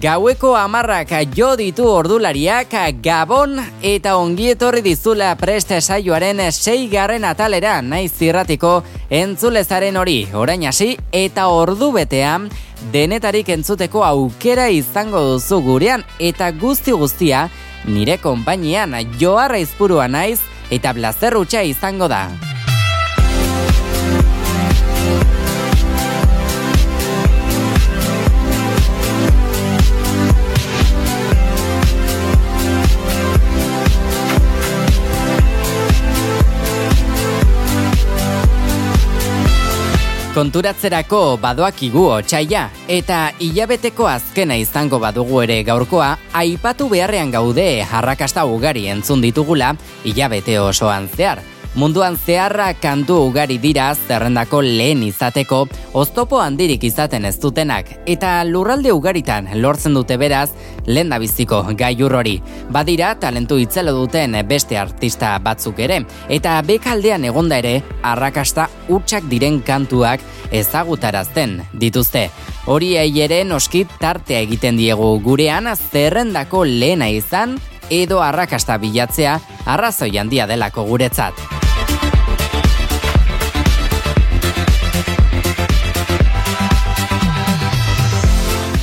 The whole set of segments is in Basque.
Gaueko amarrak jo ditu ordulariak Gabon eta ongietorri dizula preste saioaren seigarren atalera naiz zirratiko entzulezaren hori orain hasi eta ordu betean denetarik entzuteko aukera izango duzu gurean eta guzti guztia nire konpainian joarra izpurua naiz eta blazerrutxa izango da. Konturatzerako badoakigu otxaia eta hilabeteko azkena izango badugu ere gaurkoa, aipatu beharrean gaude harrakasta ugari entzun ditugula hilabete osoan zehar. Munduan zeharra kantu ugari dira zerrendako lehen izateko, oztopo handirik izaten ez dutenak, eta lurralde ugaritan lortzen dute beraz, lehen biziko gaiur hori. Badira, talentu itzelo duten beste artista batzuk ere, eta bekaldean egonda ere, arrakasta utxak diren kantuak ezagutarazten dituzte. Hori ere noski tartea egiten diegu gurean zerrendako lehena izan, edo arrakasta bilatzea arrazoi handia delako guretzat.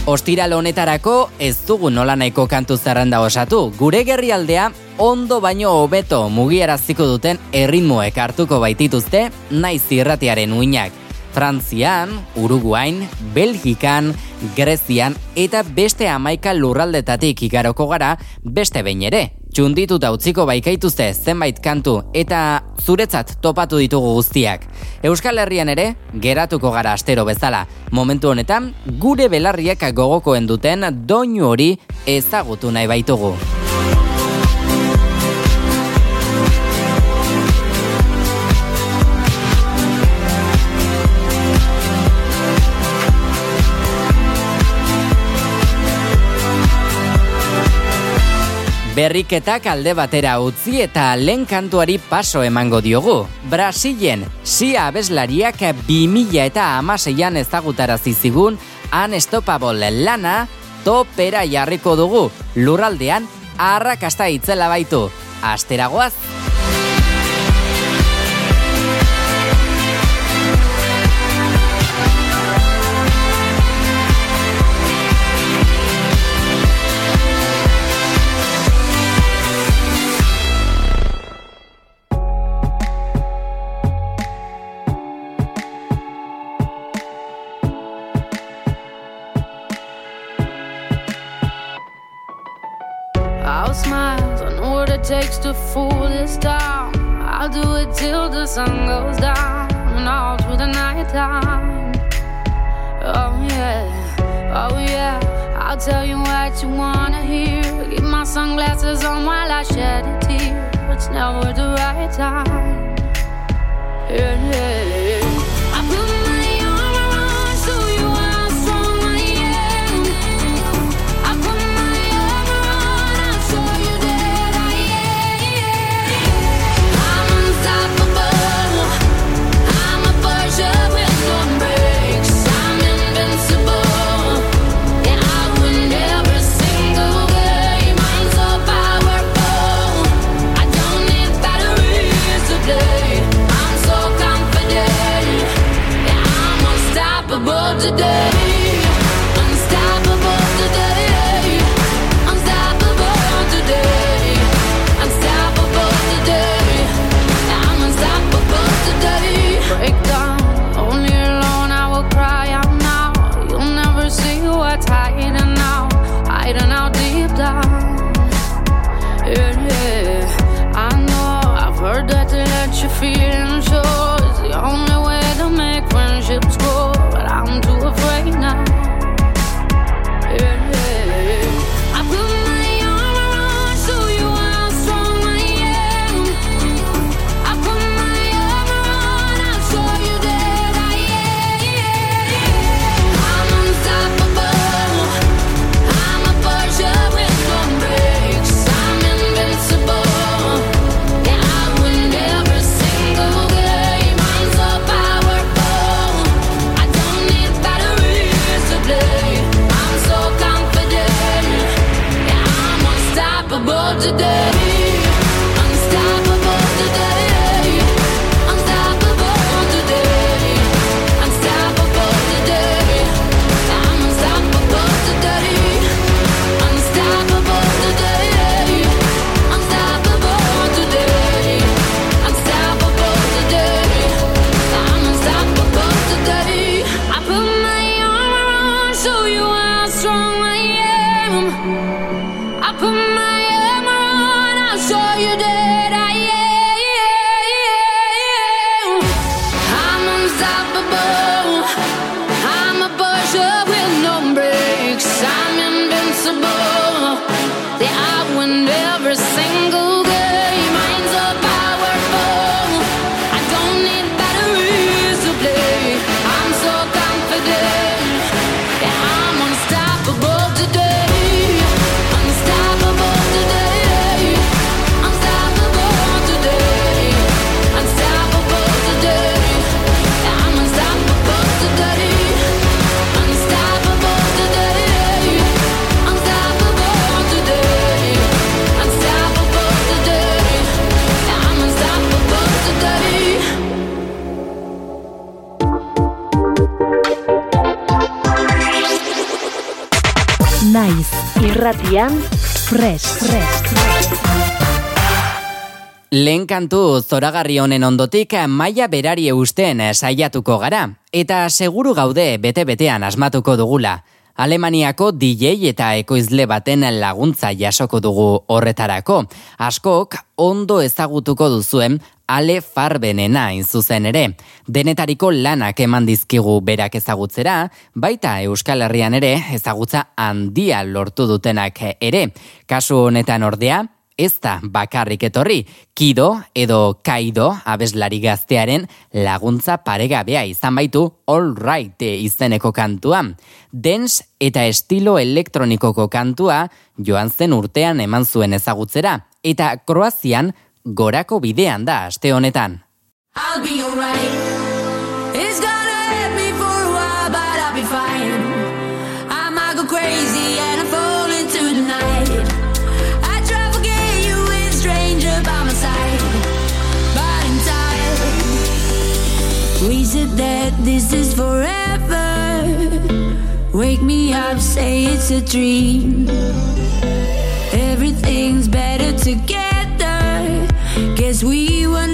Ostiral honetarako ez dugu nola nahiko kantu zerrenda osatu. Gure gerrialdea ondo baino hobeto mugiaraziko duten erritmoek hartuko baitituzte naiz irratiaren uinak. Frantzian, Uruguain, Belgikan, Grezian eta beste amaika lurraldetatik igaroko gara beste behin ere. Txundituta utziko baikaituzte zenbait kantu eta zuretzat topatu ditugu guztiak. Euskal Herrian ere, geratuko gara astero bezala. Momentu honetan, gure belarriak gogokoen duten doinu hori ezagutu nahi baitugu. Berriketak alde batera utzi eta lehen kantuari paso emango diogu. Brasilen, sia abeslariak 2000 eta amaseian ezagutarazi zigun Unstoppable lana topera jarriko dugu. Lurraldean, arrakasta itzela baitu. Asteragoaz! Sun goes down and all through the night time. Oh yeah, oh yeah. I'll tell you what you wanna hear. Keep my sunglasses on while I shed a tear. It's never the right time. Yeah, yeah. Naiz, irratian, fresh, fresh, Lehen kantu zoragarri honen ondotik maila berari eusten saiatuko gara, eta seguru gaude bete-betean asmatuko dugula. Alemaniako DJ eta ekoizle baten laguntza jasoko dugu horretarako. Askok ondo ezagutuko duzuen ale farbenena zuzen ere. Denetariko lanak eman dizkigu berak ezagutzera, baita Euskal Herrian ere ezagutza handia lortu dutenak ere. Kasu honetan ordea, ez da bakarrik etorri, kido edo kaido abeslari gaztearen laguntza paregabea izan baitu all right izeneko kantua. Dens eta estilo elektronikoko kantua joan zen urtean eman zuen ezagutzera, eta Kroazian gorako bidean da aste honetan. I'll be alright. It's gonna me for a while, but I'll be fine. I might go crazy and I fall into the night. I you stranger by my side. But in time, we this is forever. Wake me up, say it's a dream. Everything's better together. Guess we were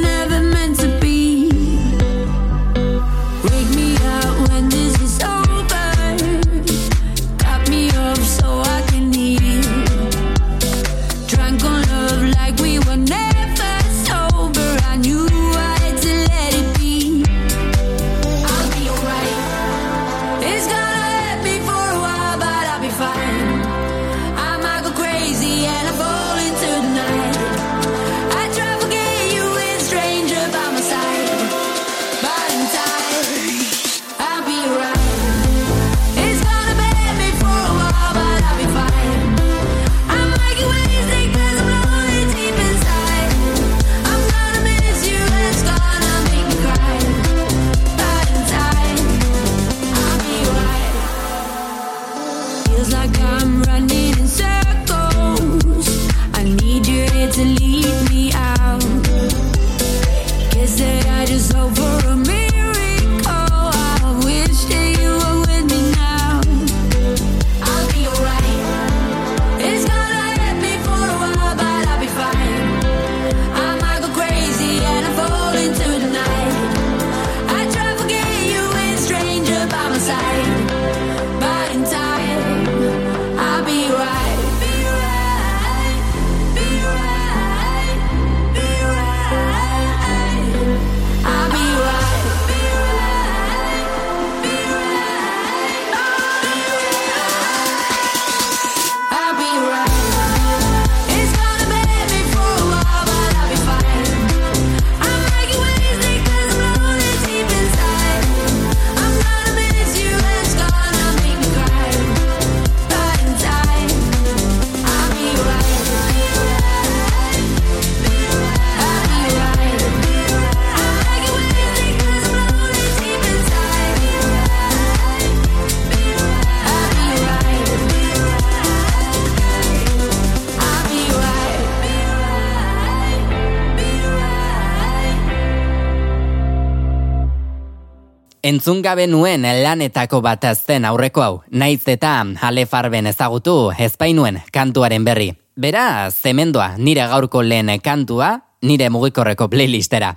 Entzun gabe nuen lanetako bat azten aurreko hau, naiz eta jale farben ezagutu ezpainuen kantuaren berri. Bera, zemendoa, nire gaurko lehen kantua, nire mugikorreko playlistera.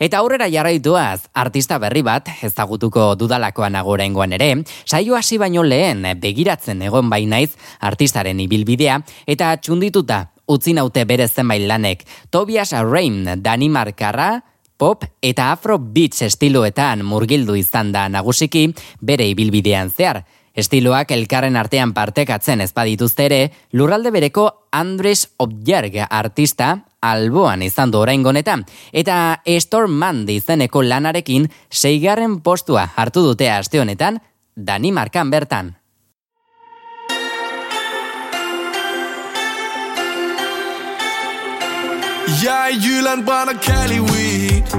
Eta aurrera jarraituaz, artista berri bat, ezagutuko dudalakoan agora ingoan ere, saio hasi baino lehen begiratzen egon bainaiz artistaren ibilbidea, eta txundituta utzi naute bere zenbait lanek, Tobias Rain, Danimarkarra, pop eta afro beats estiloetan murgildu izan da nagusiki bere ibilbidean zehar. Estiloak elkarren artean partekatzen ezpadituzte ere, lurralde bereko Andres Objerg artista alboan izan du orain goneta, eta Storm Mand izeneko lanarekin seigarren postua hartu dute aste honetan, Danimarkan bertan. Jeg er Jylland, brænder kærlig beat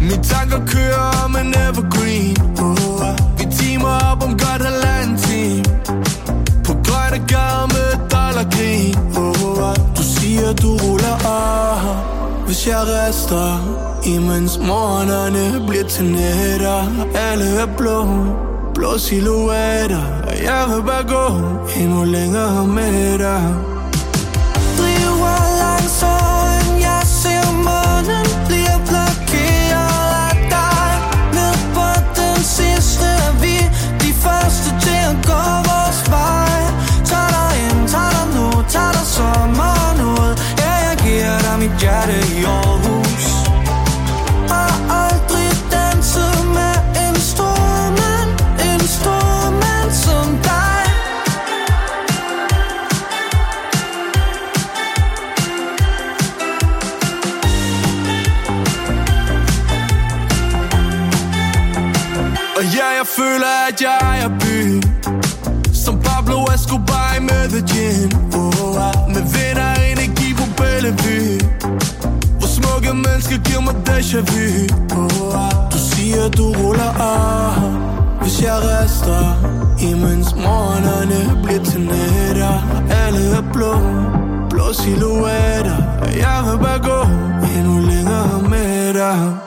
Mine tanker kører om en evergreen. Oh, Vi timer op om godt halvanden time. På grønne gader med dollargrin oh, Du siger du ruller af Hvis jeg rester Imens morgenerne bliver til nætter. Alle er blå blå silhuetter. Og jeg vil bare gå endnu længere med dig. Driver langsomt, hjerte i Aarhus Har aldrig danset med en stor mand, en stor mand som dig. Og ja, jeg føler, at jeg er déjà vu. Oh, ah. Du siger, du ruller af Hvis jeg rester Imens morgenerne bliver til nætter Alle er blå Blå silhuetter. Jeg vil bare gå Endnu længere med dig.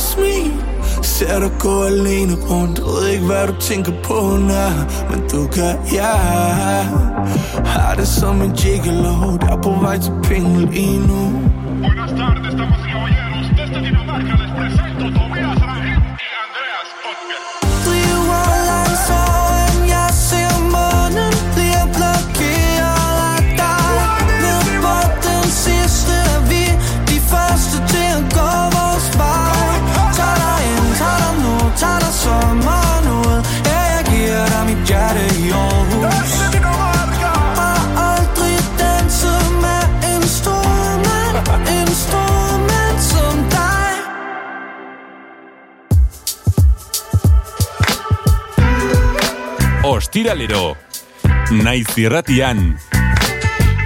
Af smil Ser dig gå alene rundt? Ved ikke hvad du tænker på nær Men du kan, ja. Har det som en gigolo. Der er på vej til penge lige nu. Ostiralero. Naiz irratian.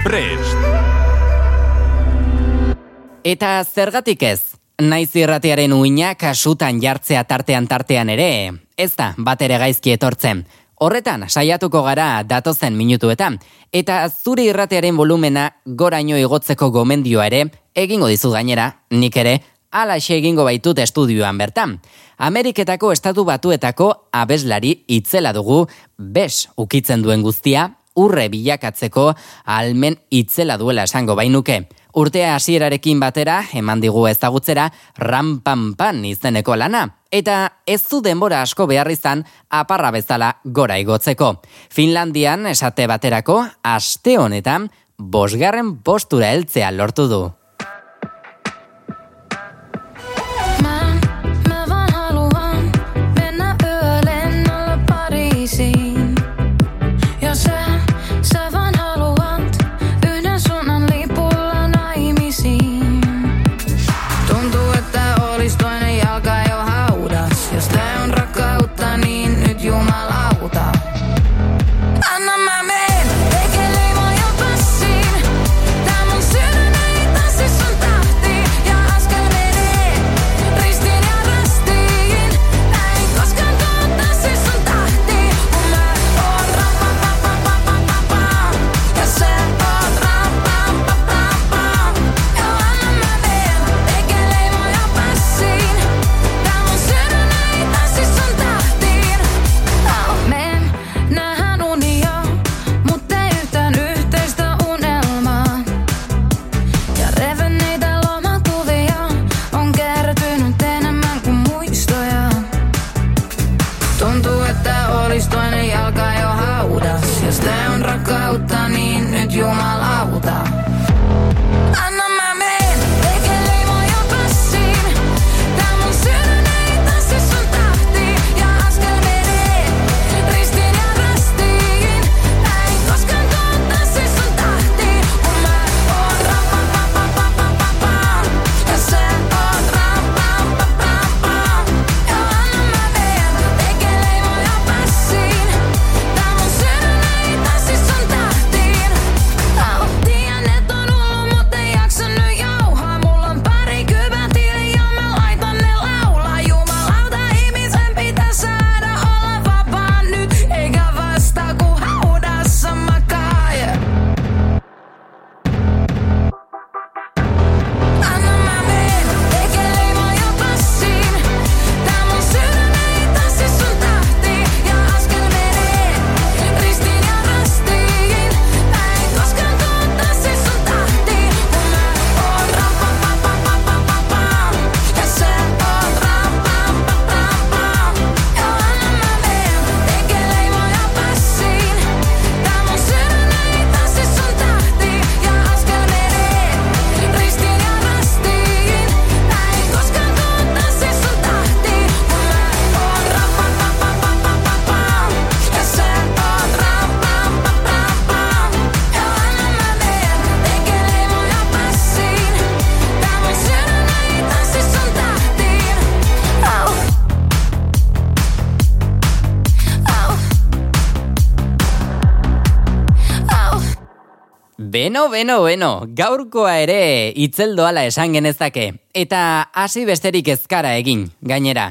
Prest. Eta zergatik ez? Naiz irratiaren uina kasutan jartzea tartean tartean ere, ez da bat ere gaizki etortzen. Horretan, saiatuko gara datozen minutuetan, eta zure irratearen volumena goraino igotzeko gomendioa ere, egingo dizu gainera, nik ere, alaxe egingo baitut estudioan bertan. Ameriketako estatu batuetako abeslari itzela dugu, bes ukitzen duen guztia, urre bilakatzeko almen itzela duela esango bainuke. Urtea hasierarekin batera, eman digu ezagutzera, rampampan izeneko lana. Eta ez du denbora asko behar izan aparra bezala gora igotzeko. Finlandian esate baterako, aste honetan, bosgarren postura heltzea lortu du. Beno, beno, beno, gaurkoa ere itzeldoala esan genezake, eta hasi besterik ezkara egin, gainera.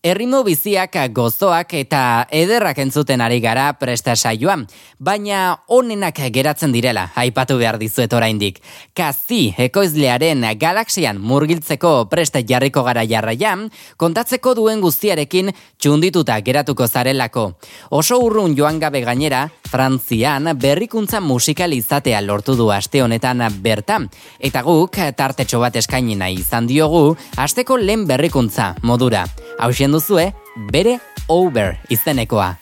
Errimo biziak gozoak eta ederrak entzuten ari gara presta saioan, baina onenak geratzen direla, aipatu behar dizuet oraindik. Kazi ekoizlearen galaxian murgiltzeko presta jarriko gara jarraian, kontatzeko duen guztiarekin txundituta geratuko zarelako. Oso urrun joan gabe gainera, Frantzian berrikuntza musikal izatea lortu du aste honetan bertan, eta guk tartetxo bat eskaini nahi izan diogu, asteko lehen berrikuntza modura. Hau duzue, bere over izenekoa.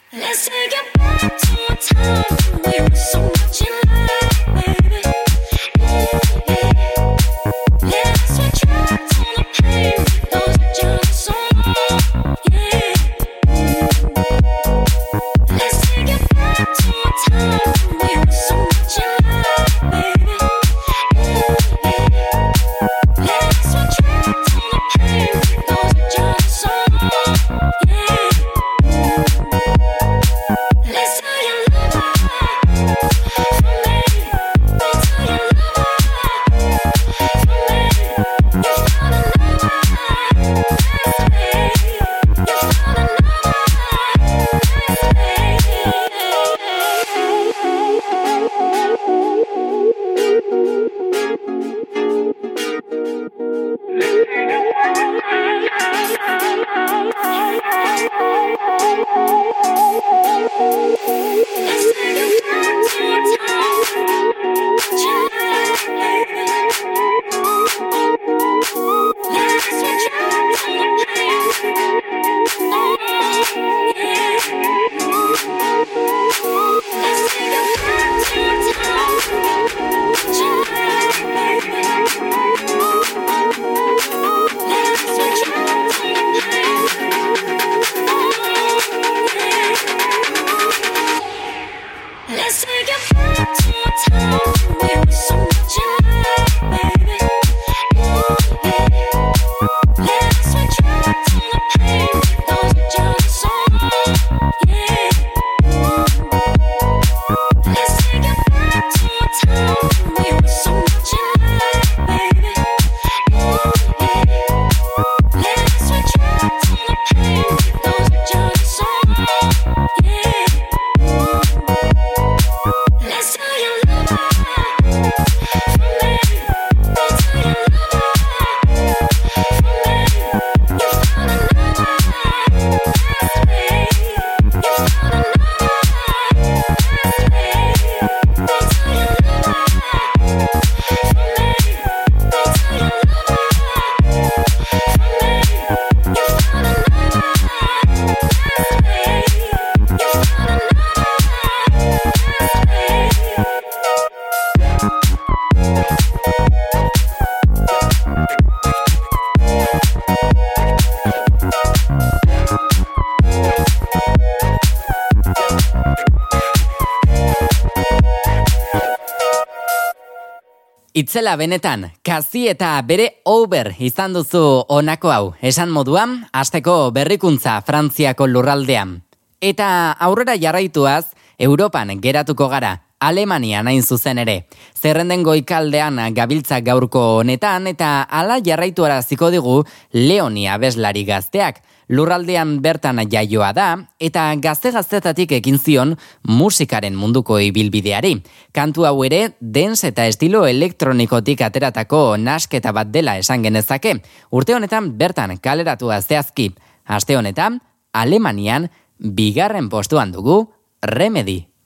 Itzela benetan, kazi eta bere over izan duzu honako hau, esan moduan, asteko berrikuntza Frantziako lurraldean. Eta aurrera jarraituaz, Europan geratuko gara, Alemania nain zuzen ere. Zerrenden goikaldean gabiltza gaurko honetan eta ala jarraitu araziko digu Leonia beslari gazteak lurraldean bertan jaioa da eta gazte-gaztetatik ekin zion musikaren munduko ibilbideari. Kantu hau ere, dens eta estilo elektronikotik ateratako nasketa bat dela esan genezake. Urte honetan bertan kaleratu azteazki. Aste honetan, Alemanian bigarren postuan dugu Remedy.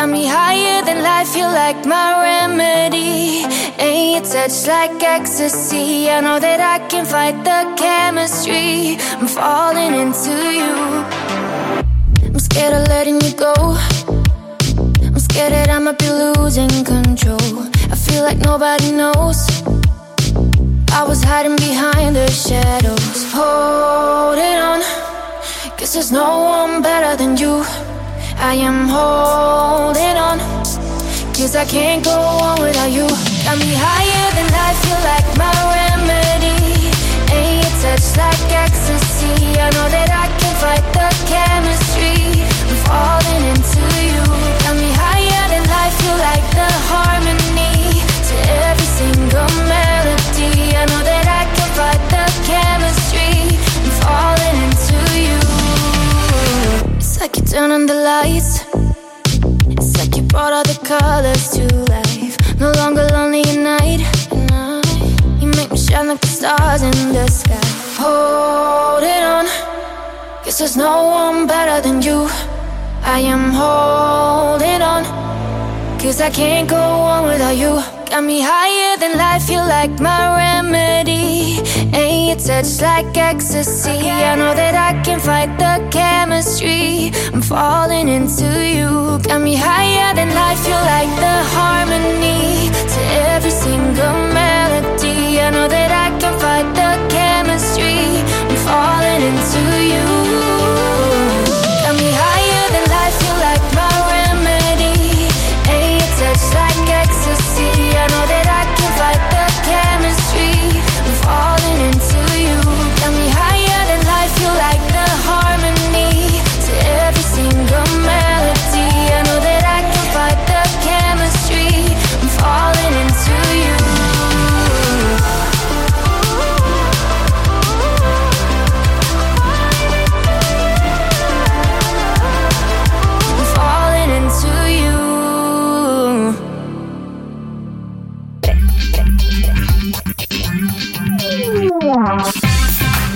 Got me higher than life, feel like my remedy. Ain't your touch like ecstasy. I know that I can fight the chemistry. I'm falling into you. I'm scared of letting you go. I'm scared that I might be losing control. I feel like nobody knows. I was hiding behind the shadows. Holding on. Guess there's no one better than you. I am holding on. Cause I can't go on without you. Got me higher than I feel like there's no one better than you. I am holding on, cause I can't go on without you. Got me higher than life, you like my remedy. And your touch like ecstasy. I know that I can fight the chemistry. I'm falling into you. Got me higher than life, you like the harmony to every single melody. I know that I can fight the chemistry. I'm falling into you.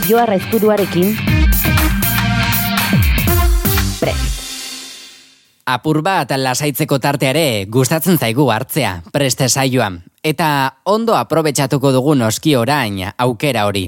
Joarra izpuruarekin. Prest. Apur bat lasaitzeko tarteare gustatzen zaigu hartzea, preste saioan. Eta ondo aprobetxatuko dugu noski orain aukera hori.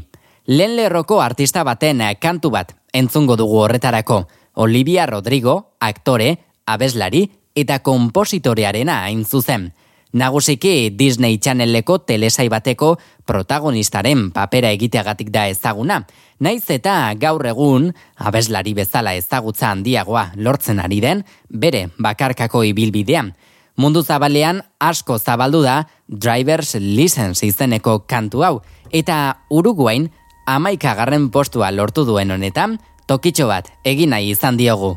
Lehen lerroko artista baten kantu bat entzungo dugu horretarako. Olivia Rodrigo, aktore, abeslari eta kompositorearena hain zuzen. Nagusiki Disney Channeleko telesai bateko protagonistaren papera egiteagatik da ezaguna. Naiz eta gaur egun abeslari bezala ezagutza handiagoa lortzen ari den bere bakarkako ibilbidean. Mundu zabalean asko zabaldu da Drivers License izeneko kantu hau eta Uruguain amaikagarren postua lortu duen honetan tokitxo bat egin nahi izan diogu.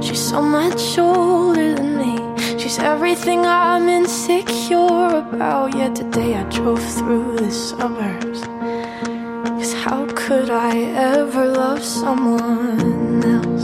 She's so much older than me. She's everything I'm insecure about. Yet today I drove through the suburbs. Cause how could I ever love someone else?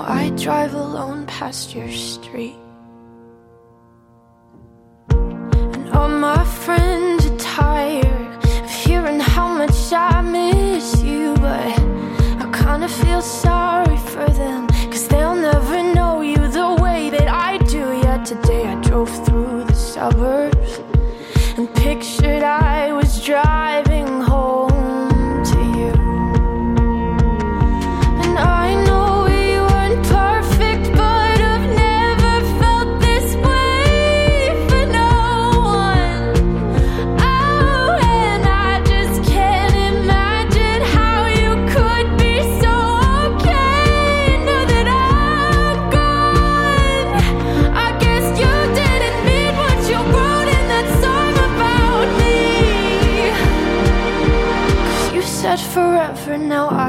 I drive alone past your street. know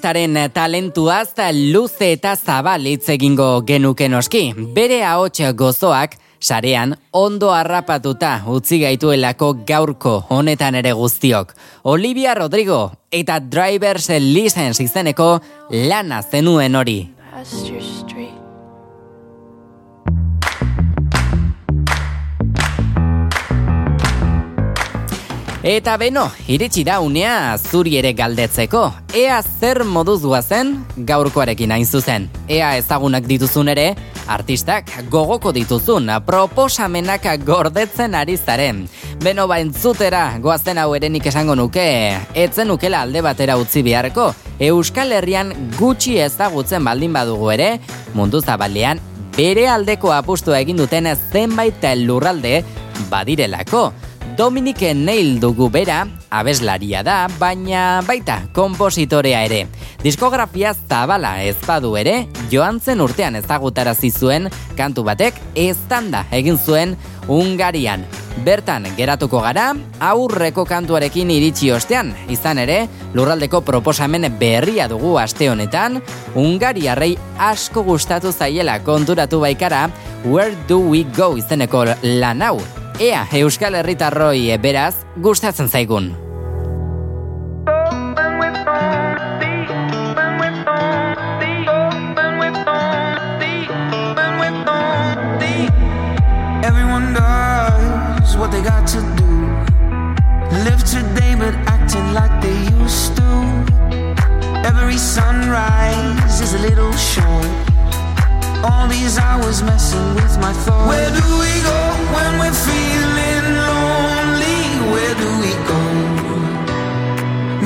gone. Artistaren talentuaz luze eta zabal hitz egingo genuke noski. Bere ahots gozoak sarean ondo harrapatuta utzi gaituelako gaurko honetan ere guztiok. Olivia Rodrigo eta Drivers License izeneko lana zenuen hori. Eta beno, iritsi da unea zuri ere galdetzeko. Ea zer moduz guazen gaurkoarekin hain zuzen. Ea ezagunak dituzun ere, artistak gogoko dituzun proposamenak gordetzen ari zaren. Beno ba entzutera goazen hau erenik esango nuke, etzen nukela alde batera utzi beharko. Euskal Herrian gutxi ezagutzen baldin badugu ere, mundu zabalean bere aldeko apustua egin duten zenbait lurralde badirelako. Dominic Neil dugu bera, abeslaria da, baina baita konpositorea ere. Diskografia zabala ez badu ere, joan zen urtean ezagutarazi zuen kantu batek eztanda egin zuen Ungarian. Bertan geratuko gara, aurreko kantuarekin iritsi ostean, izan ere, lurraldeko proposamen berria dugu aste honetan, Ungariarrei asko gustatu zaiela konturatu baikara, Where do we go izeneko lan hau, Ea, Euskal Herritarroi beraz, gustatzen zaigun. Sunrise is a little short. All these hours messing with my thoughts. Where do we go when we're feeling lonely? Where do we go?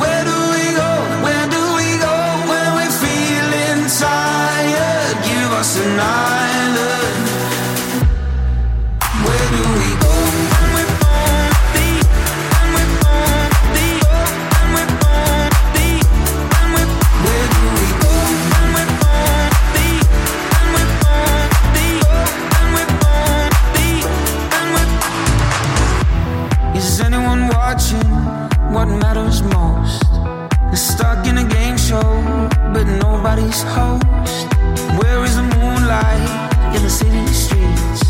Where do we go? Where do we go when we're feeling tired? Give us a island. What matters most? They're stuck in a game show, but nobody's host. Where is the moonlight in the city streets?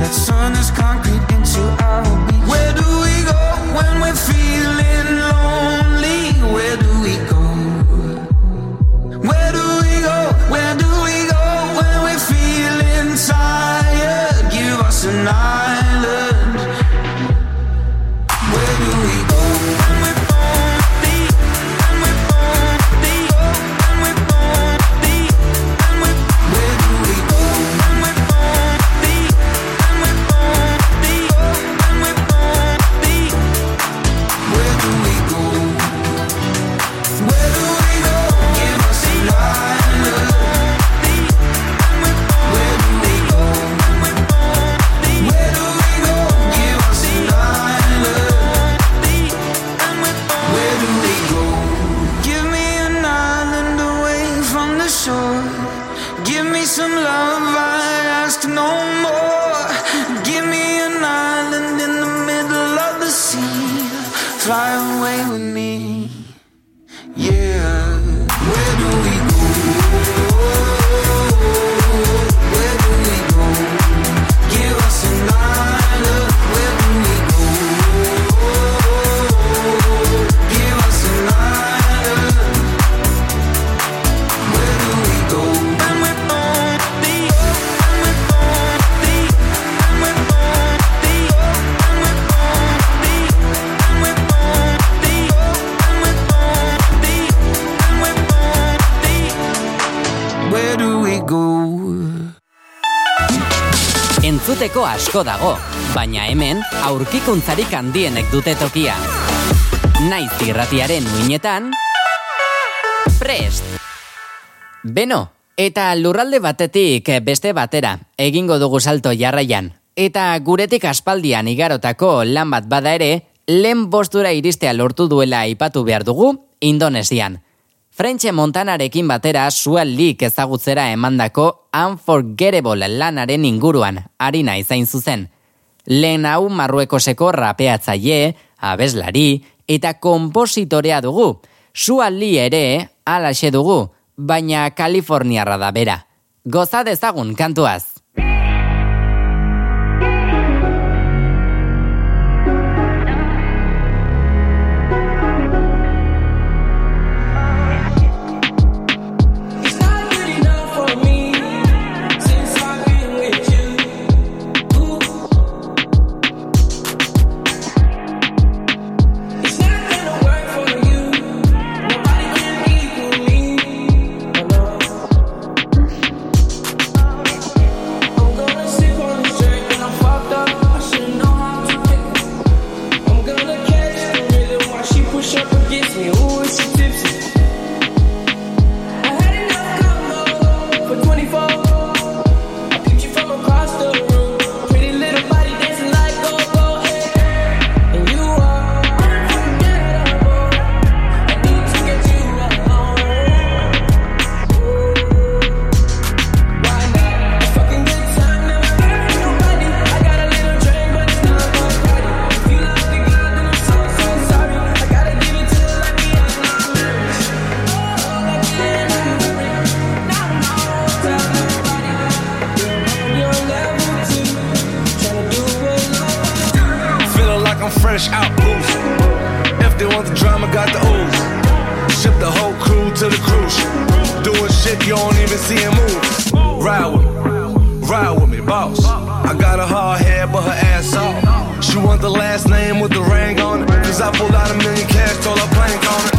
Let's turn this concrete into our beach. Where do we go when we're feeling lonely? Where do we go? Where do we go? Where do we go when we're feeling tired? Give us an island. Asko dago, baina hemen aurkikuntzarik handienek dute tokia. Naiz irratiaren muinetan, prest! Beno, eta lurralde batetik beste batera, egingo dugu salto jarraian. Eta guretik aspaldian igarotako lan bat bada ere, lehen bostura iristea lortu duela aipatu behar dugu, Indonesian. Frentxe Montanarekin batera suel lik ezagutzera emandako Unforgettable lanaren inguruan, harina zain zuzen. Lehen hau marruekoseko rapeatzaile, abeslari eta kompositorea dugu. Sua li ere, alaxe dugu, baina Kaliforniarra da bera. Goza dezagun kantuaz. got a hard head, but her ass off. She want the last name with the ring on it. Cause I pulled out a million cash, told her plank on it.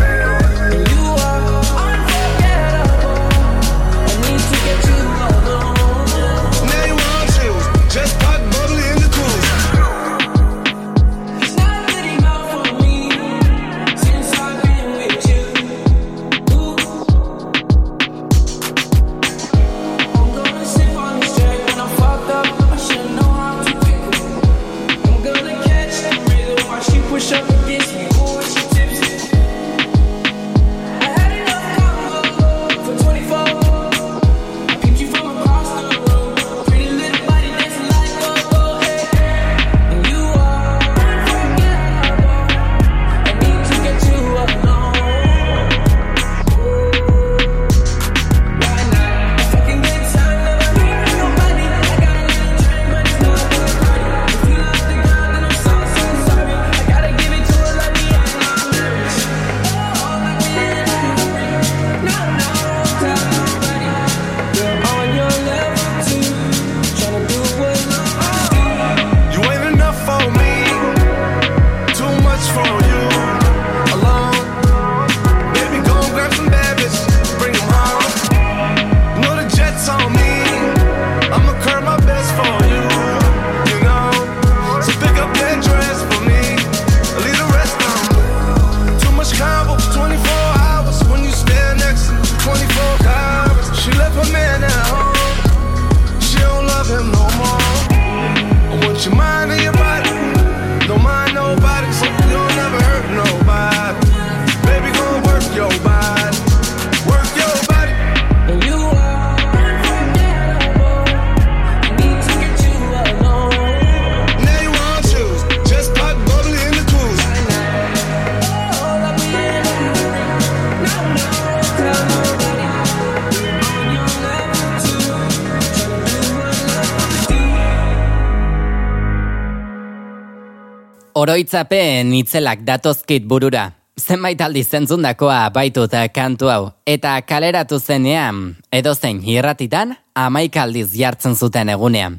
Oroitzapen itzelak datozkit burura. Zenbait aldi zentzundakoa baituta kantu hau. Eta kaleratu zenean, edo hirratitan, amaik aldiz jartzen zuten egunean.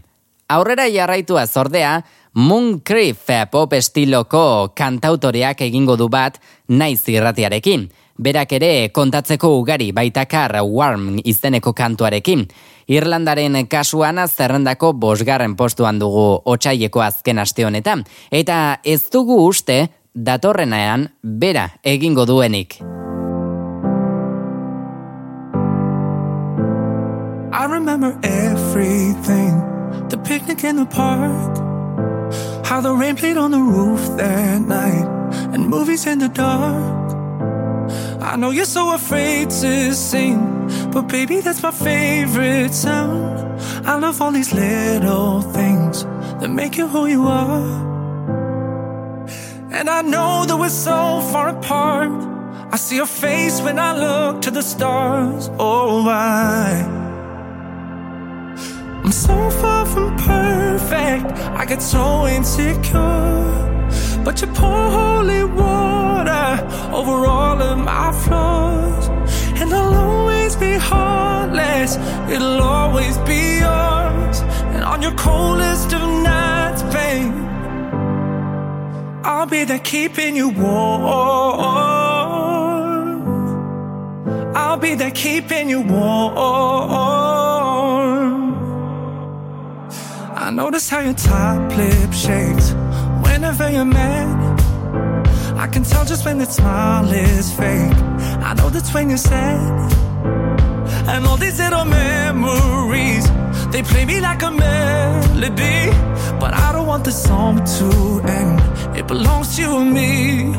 Aurrera jarraitua ordea, Moon pop estiloko kantautoreak egingo du bat naiz irratiarekin. Berak ere kontatzeko ugari baitakar Warm izeneko kantuarekin. Irlandaren kasuan zerrendako bosgarren postuan dugu otsaileko azken aste honetan, eta ez dugu uste datorrenean bera egingo duenik. I remember everything. The picnic in the park. How the rain played on the roof that night. And movies in the dark. I know you're so afraid to sing, but baby, that's my favorite sound. I love all these little things that make you who you are. And I know that we're so far apart. I see your face when I look to the stars. Oh, I. I'm so far from perfect. I get so insecure, but you pour holy water over all of my flaws. And I'll always be heartless. It'll always be yours. And on your coldest of nights, babe, I'll be there keeping you warm. I'll be there keeping you warm. I notice how your top lip shakes whenever you're mad. I can tell just when that smile is fake. I know that's when you're sad. And all these little memories, they play me like a melody. But I don't want the song to end. It belongs to you and me.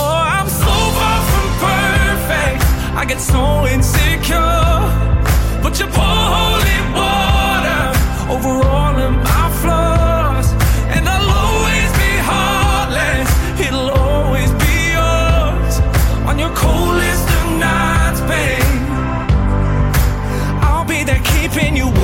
Oh, I'm so far from perfect. I get so insecure. But you pour holy water over all of my flaws. Keeping you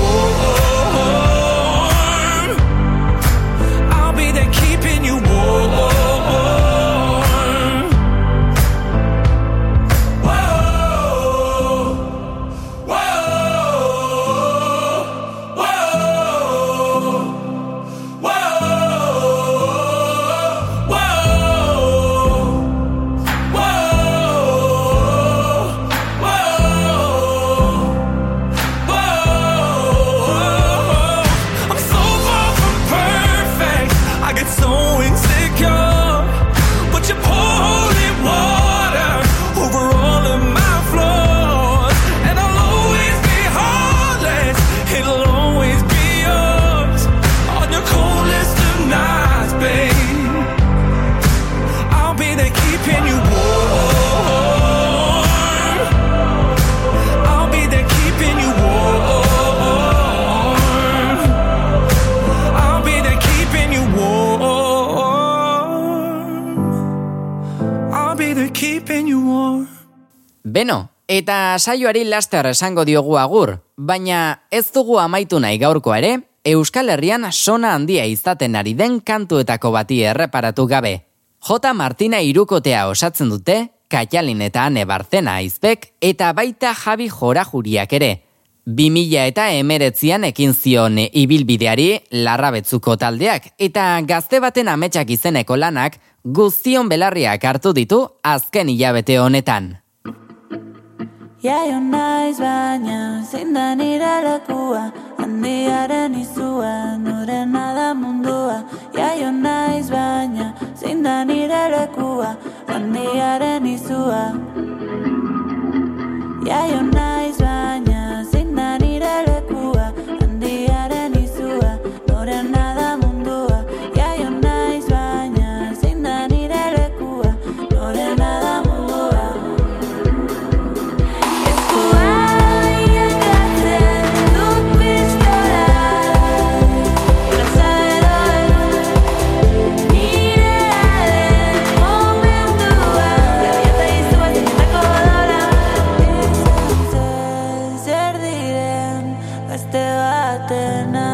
eta saioari laster esango diogu agur, baina ez dugu amaitu nahi gaurko ere, Euskal Herrian sona handia izaten ari den kantuetako bati erreparatu gabe. J. Martina irukotea osatzen dute, Kaialin eta Ane Barzena aizpek, eta baita Javi Jorajuriak ere. 2000 eta emeretzian ekin zion ibilbideari larrabetzuko taldeak, eta gazte baten ametsak izeneko lanak guztion belarriak hartu ditu azken hilabete honetan. Jaio naiz baina zein da nire lekua? Handiaren izua nurena da mundua. Jaio naiz baina zein da nire lekua? Handiaren izua. Jaio naiz baina eterna.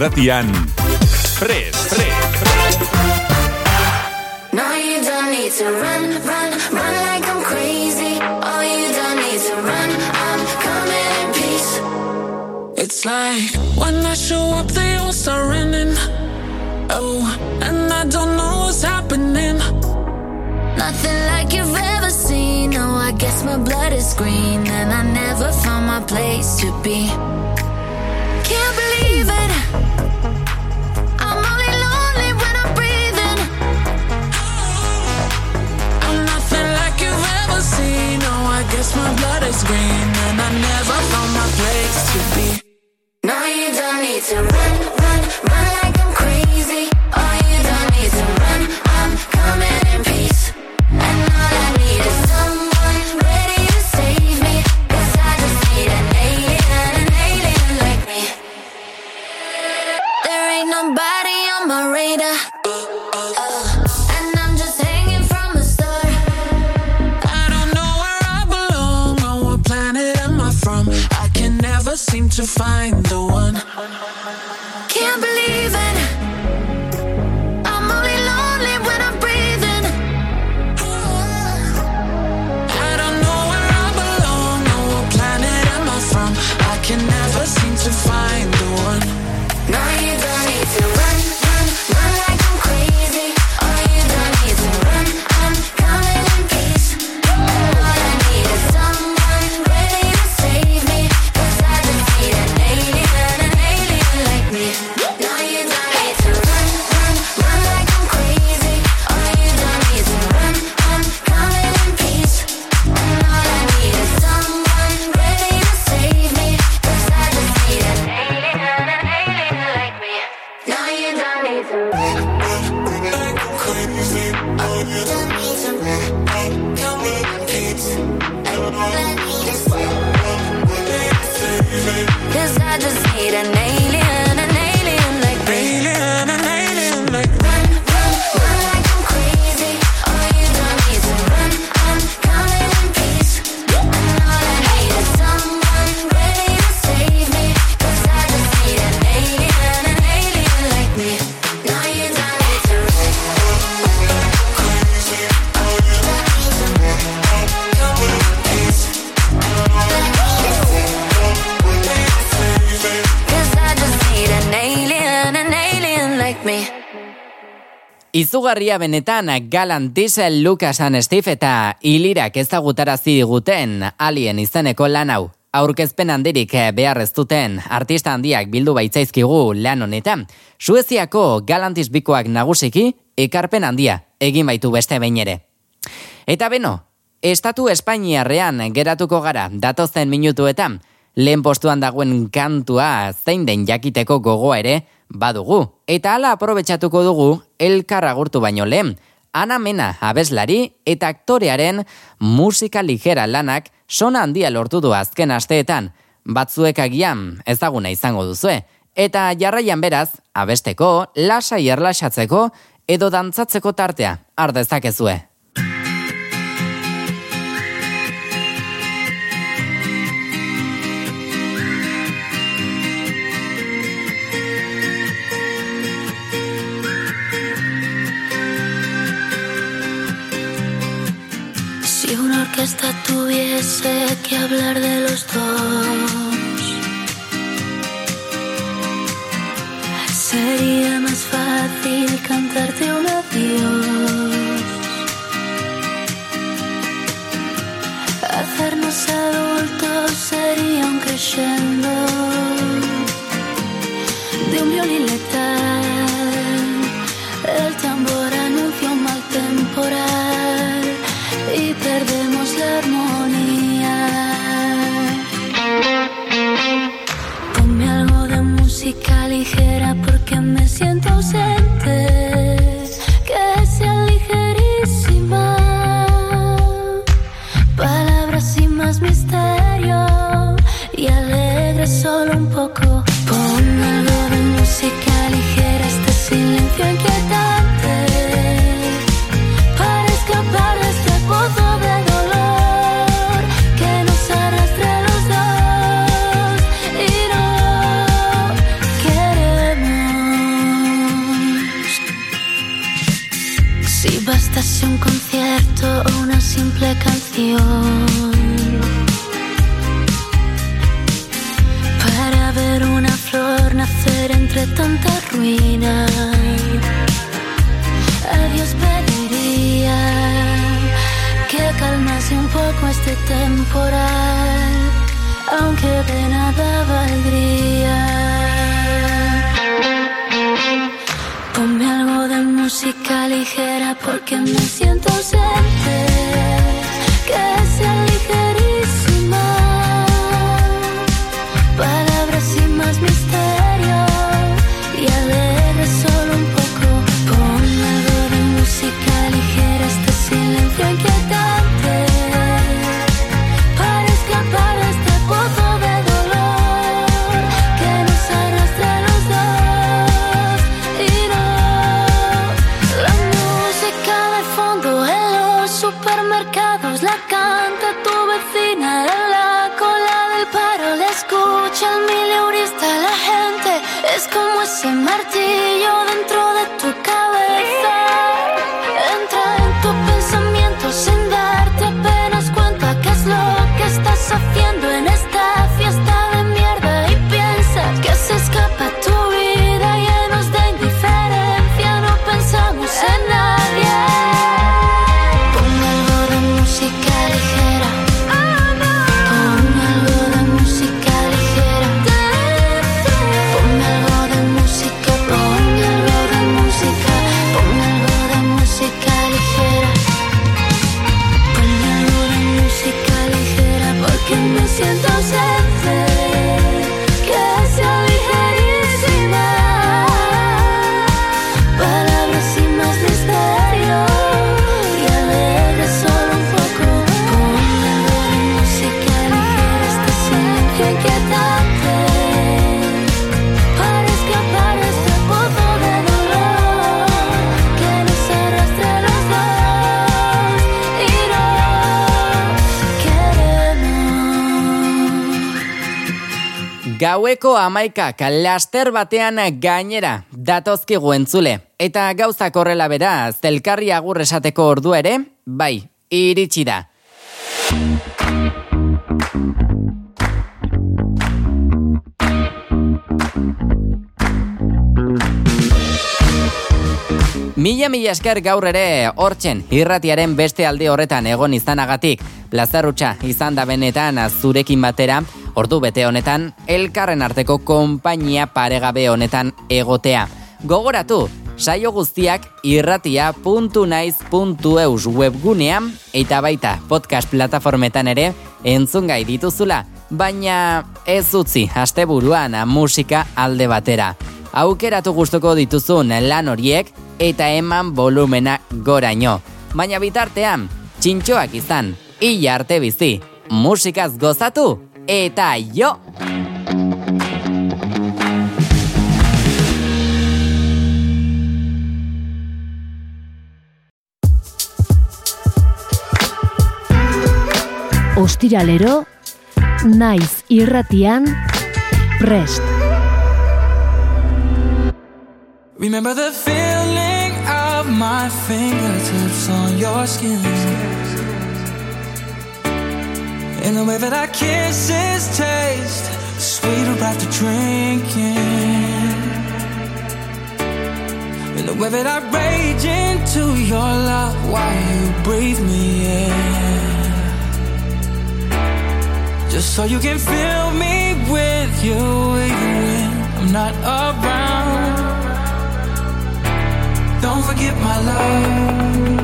Naiz irratian, Prez, Prez. No, you don't need to run, run, run like I'm crazy. Oh, you don't need to run. I'm coming in peace. It's like when I show up, they all start running. Oh, and I don't know what's happening. Nothing like you've ever seen. Oh, I guess my blood is green, and I never found my place to be. Guess my blood is green, and I never found my place to be. Izugarria benetan Galan Diesel, Lucas and Steve eta Ilirak ezagutarazi diguten alien izeneko lan hau. Aurkezpen handirik behar ez duten artista handiak bildu baitzaizkigu lan honetan. Sueziako Galantis bikoak nagusiki ekarpen handia egin baitu beste behin ere. Eta beno, Estatu Espainiarrean geratuko gara datozen minutuetan, lehen postuan dagoen kantua zein den jakiteko gogoa ere badugu. Eta hala aprobetsatuko dugu elkar agurtu baino lehen. Ana Mena abeslari eta aktorearen musika ligera lanak sona handia lortu du azken asteetan. Batzuek agian ezaguna izango duzue. Eta jarraian beraz, abesteko, lasai erlaxatzeko edo dantzatzeko tartea ardezakezue. Una orquesta tuviese que hablar de los dos, sería más fácil cantarte un adiós. Hacernos adultos sería un crescendo. música ligera un concierto o una simple canción para ver una flor nacer entre tanta ruina. A Dios pediría que calmase un poco este temporal, aunque de nada valdría. Ponme algo de música ligera porque me siento ausente. Que sea ligerísima. Gaueko amaikak laster batean gainera datozkigu entzule. Eta gauzak horrela bera, zelkarri agur esateko ordu ere, bai, iritsi da. Mila mila esker gaur ere hortzen irratiaren beste alde horretan egon izanagatik. Plazarrutxa izan da benetan zurekin batera, ordu bete honetan, elkarren arteko konpainia paregabe honetan egotea. Gogoratu, saio guztiak irratia.naiz.eus webgunean eta baita podcast plataformetan ere entzungai dituzula, baina ez utzi asteburuan musika alde batera. Aukeratu gustuko dituzun lan horiek eta eman volumena goraino. Baina bitartean, txintxoak izan, hila arte bizi, musikaz gozatu eta jo! Ostiralero, naiz irratian, prest. Remember the feeling of my fingertips on your skin. And the way that our kisses taste sweeter after drinking. And the way that I rage into your love while you breathe me in. Just so you can fill me with you even when I'm not around. Don't forget my love.